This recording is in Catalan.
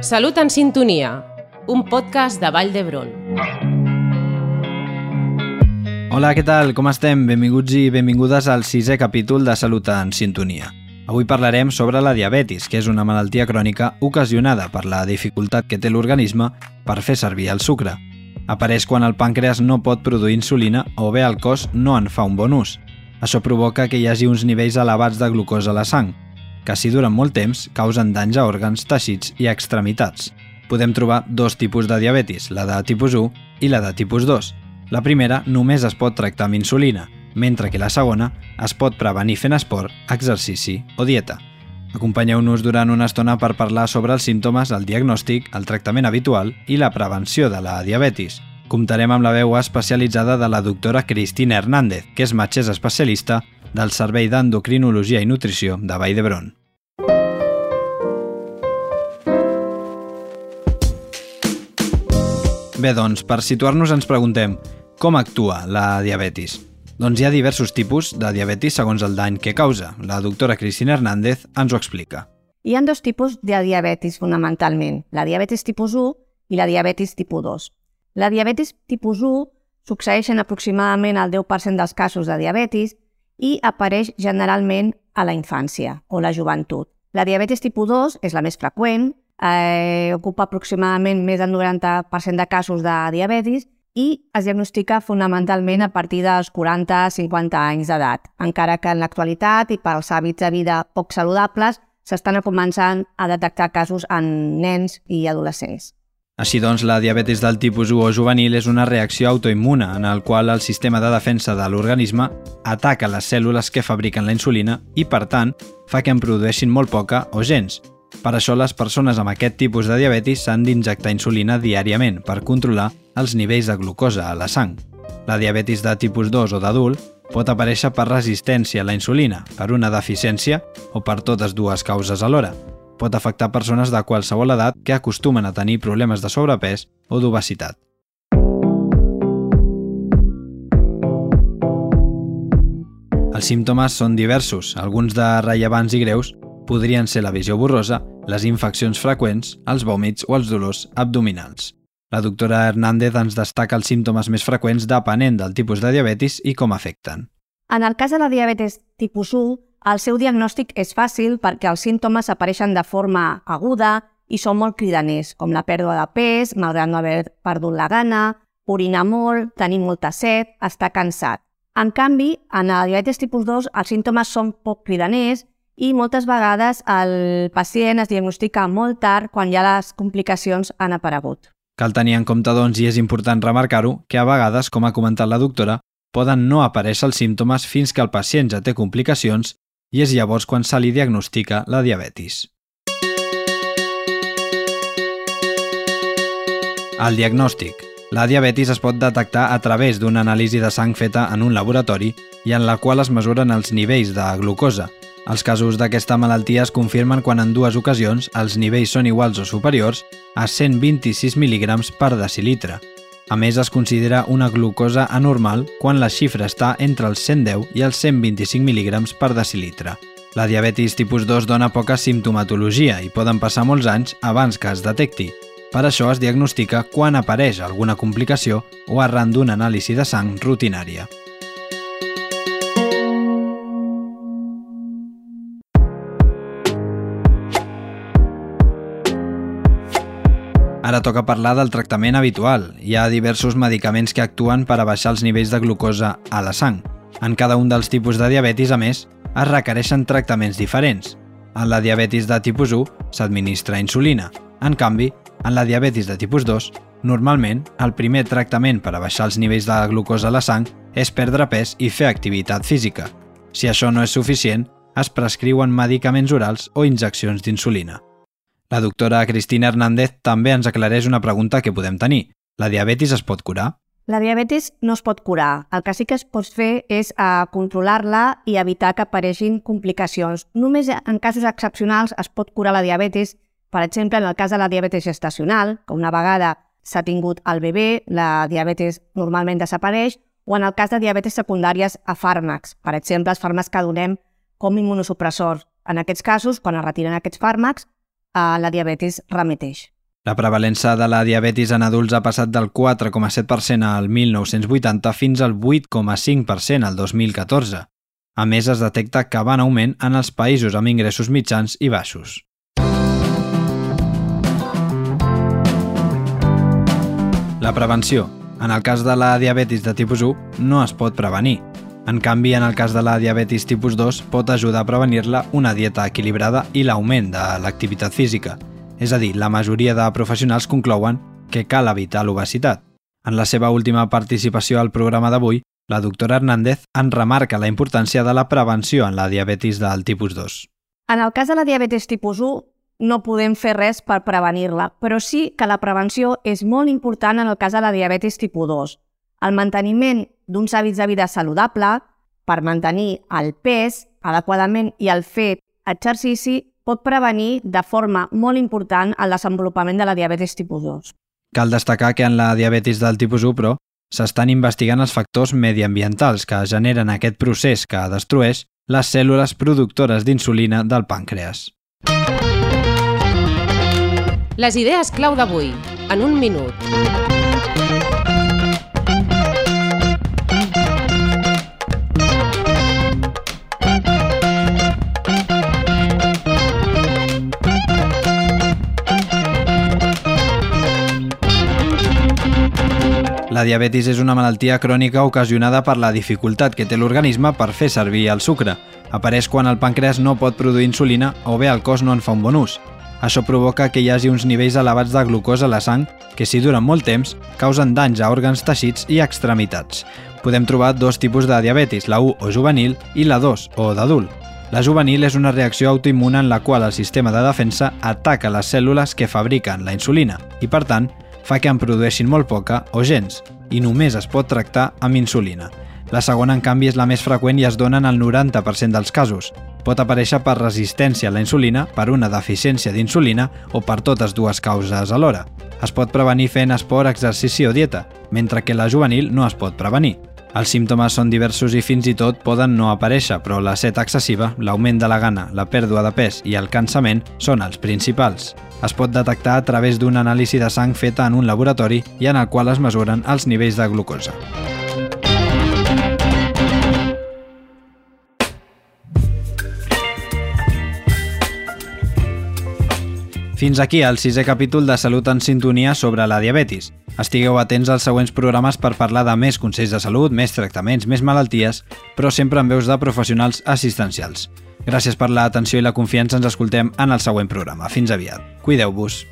Salut en sintonia, un podcast de Vall d'Hebron. Hola, què tal? Com estem? Benvinguts i benvingudes al sisè capítol de Salut en sintonia. Avui parlarem sobre la diabetis, que és una malaltia crònica ocasionada per la dificultat que té l'organisme per fer servir el sucre. Apareix quan el pàncreas no pot produir insulina o bé el cos no en fa un bon ús. Això provoca que hi hagi uns nivells elevats de glucosa a la sang, que si duren molt temps causen danys a òrgans, teixits i extremitats. Podem trobar dos tipus de diabetis, la de tipus 1 i la de tipus 2. La primera només es pot tractar amb insulina, mentre que la segona es pot prevenir fent esport, exercici o dieta. Acompanyeu-nos durant una estona per parlar sobre els símptomes, el diagnòstic, el tractament habitual i la prevenció de la diabetis. Comptarem amb la veu especialitzada de la doctora Cristina Hernández, que és metgessa especialista del Servei d'Endocrinologia i Nutrició de Vall d'Hebron. Bé, doncs, per situar-nos ens preguntem com actua la diabetis? Doncs hi ha diversos tipus de diabetis segons el dany que causa. La doctora Cristina Hernández ens ho explica. Hi ha dos tipus de diabetis fonamentalment, la diabetis tipus 1 i la diabetis tipus 2. La diabetis tipus 1 succeeix en aproximadament el 10% dels casos de diabetis i apareix generalment a la infància o la joventut. La diabetis tipus 2 és la més freqüent, eh, ocupa aproximadament més del 90% de casos de diabetis i es diagnostica fonamentalment a partir dels 40-50 anys d'edat, encara que en l'actualitat i pels hàbits de vida poc saludables s'estan començant a detectar casos en nens i adolescents. Així doncs, la diabetis del tipus 1 o juvenil és una reacció autoimmuna en el qual el sistema de defensa de l'organisme ataca les cèl·lules que fabriquen la insulina i, per tant, fa que en produeixin molt poca o gens, per això, les persones amb aquest tipus de diabetis s'han d'injectar insulina diàriament per controlar els nivells de glucosa a la sang. La diabetis de tipus 2 o d'adult pot aparèixer per resistència a la insulina, per una deficiència o per totes dues causes alhora. Pot afectar persones de qualsevol edat que acostumen a tenir problemes de sobrepès o d'obesitat. Els símptomes són diversos, alguns de rellevants i greus, podrien ser la visió borrosa, les infeccions freqüents, els vòmits o els dolors abdominals. La doctora Hernández ens destaca els símptomes més freqüents depenent del tipus de diabetis i com afecten. En el cas de la diabetes tipus 1, el seu diagnòstic és fàcil perquè els símptomes apareixen de forma aguda i són molt cridaners, com la pèrdua de pes, malgrat no haver perdut la gana, orinar molt, tenir molta set, estar cansat. En canvi, en la diabetes tipus 2 els símptomes són poc cridaners i moltes vegades el pacient es diagnostica molt tard quan ja les complicacions han aparegut. Cal tenir en compte, doncs, i és important remarcar-ho, que a vegades, com ha comentat la doctora, poden no aparèixer els símptomes fins que el pacient ja té complicacions i és llavors quan se li diagnostica la diabetis. El diagnòstic. La diabetis es pot detectar a través d'una anàlisi de sang feta en un laboratori i en la qual es mesuren els nivells de glucosa, els casos d'aquesta malaltia es confirmen quan en dues ocasions els nivells són iguals o superiors a 126 mg per decilitre. A més, es considera una glucosa anormal quan la xifra està entre els 110 i els 125 mg per decilitre. La diabetis tipus 2 dona poca simptomatologia i poden passar molts anys abans que es detecti. Per això es diagnostica quan apareix alguna complicació o arran d'una anàlisi de sang rutinària. Ara toca parlar del tractament habitual. Hi ha diversos medicaments que actuen per a baixar els nivells de glucosa a la sang. En cada un dels tipus de diabetis, a més, es requereixen tractaments diferents. En la diabetis de tipus 1 s'administra insulina. En canvi, en la diabetis de tipus 2, normalment, el primer tractament per a baixar els nivells de glucosa a la sang és perdre pes i fer activitat física. Si això no és suficient, es prescriuen medicaments orals o injeccions d'insulina. La doctora Cristina Hernández també ens aclareix una pregunta que podem tenir. La diabetis es pot curar? La diabetis no es pot curar. El que sí que es pot fer és uh, controlar-la i evitar que apareixin complicacions. Només en casos excepcionals es pot curar la diabetis, per exemple, en el cas de la diabetis gestacional, que una vegada s'ha tingut el bebè, la diabetis normalment desapareix, o en el cas de diabetis secundàries a fàrmacs, per exemple, els fàrmacs que donem com immunosupressors. En aquests casos, quan es retiren aquests fàrmacs, a la diabetis remeteix. La prevalença de la diabetis en adults ha passat del 4,7% al 1980 fins al 8,5% al 2014. A més, es detecta que va en augment en els països amb ingressos mitjans i baixos. La prevenció. En el cas de la diabetis de tipus 1, no es pot prevenir. En canvi, en el cas de la diabetis tipus 2, pot ajudar a prevenir-la una dieta equilibrada i l'augment de l'activitat física. És a dir, la majoria de professionals conclouen que cal evitar l'obesitat. En la seva última participació al programa d'avui, la doctora Hernández en remarca la importància de la prevenció en la diabetis del tipus 2. En el cas de la diabetis tipus 1, no podem fer res per prevenir-la, però sí que la prevenció és molt important en el cas de la diabetis tipus 2. El manteniment d'uns hàbits de vida saludable per mantenir el pes adequadament i el fet exercici pot prevenir de forma molt important el desenvolupament de la diabetis tipus 2. Cal destacar que en la diabetis del tipus 1, però, s'estan investigant els factors mediambientals que generen aquest procés que destrueix les cèl·lules productores d'insulina del pàncreas. Les idees clau d'avui, en un minut. La diabetis és una malaltia crònica ocasionada per la dificultat que té l'organisme per fer servir el sucre. Apareix quan el pàncreas no pot produir insulina o bé el cos no en fa un bon ús. Això provoca que hi hagi uns nivells elevats de glucosa a la sang que, si duren molt temps, causen danys a òrgans, teixits i extremitats. Podem trobar dos tipus de diabetis, la 1 o juvenil i la 2 o d'adult. La juvenil és una reacció autoimmuna en la qual el sistema de defensa ataca les cèl·lules que fabriquen la insulina i, per tant, fa que en produeixin molt poca o gens, i només es pot tractar amb insulina. La segona, en canvi, és la més freqüent i es dona en el 90% dels casos. Pot aparèixer per resistència a la insulina, per una deficiència d'insulina o per totes dues causes alhora. Es pot prevenir fent esport, exercici o dieta, mentre que la juvenil no es pot prevenir. Els símptomes són diversos i fins i tot poden no aparèixer, però la set excessiva, l'augment de la gana, la pèrdua de pes i el cansament són els principals es pot detectar a través d'una anàlisi de sang feta en un laboratori i en el qual es mesuren els nivells de glucosa. Fins aquí el sisè capítol de Salut en Sintonia sobre la diabetis. Estigueu atents als següents programes per parlar de més consells de salut, més tractaments, més malalties, però sempre amb veus de professionals assistencials. Gràcies per l'atenció i la confiança. Ens escoltem en el següent programa. Fins aviat. Cuideu-vos.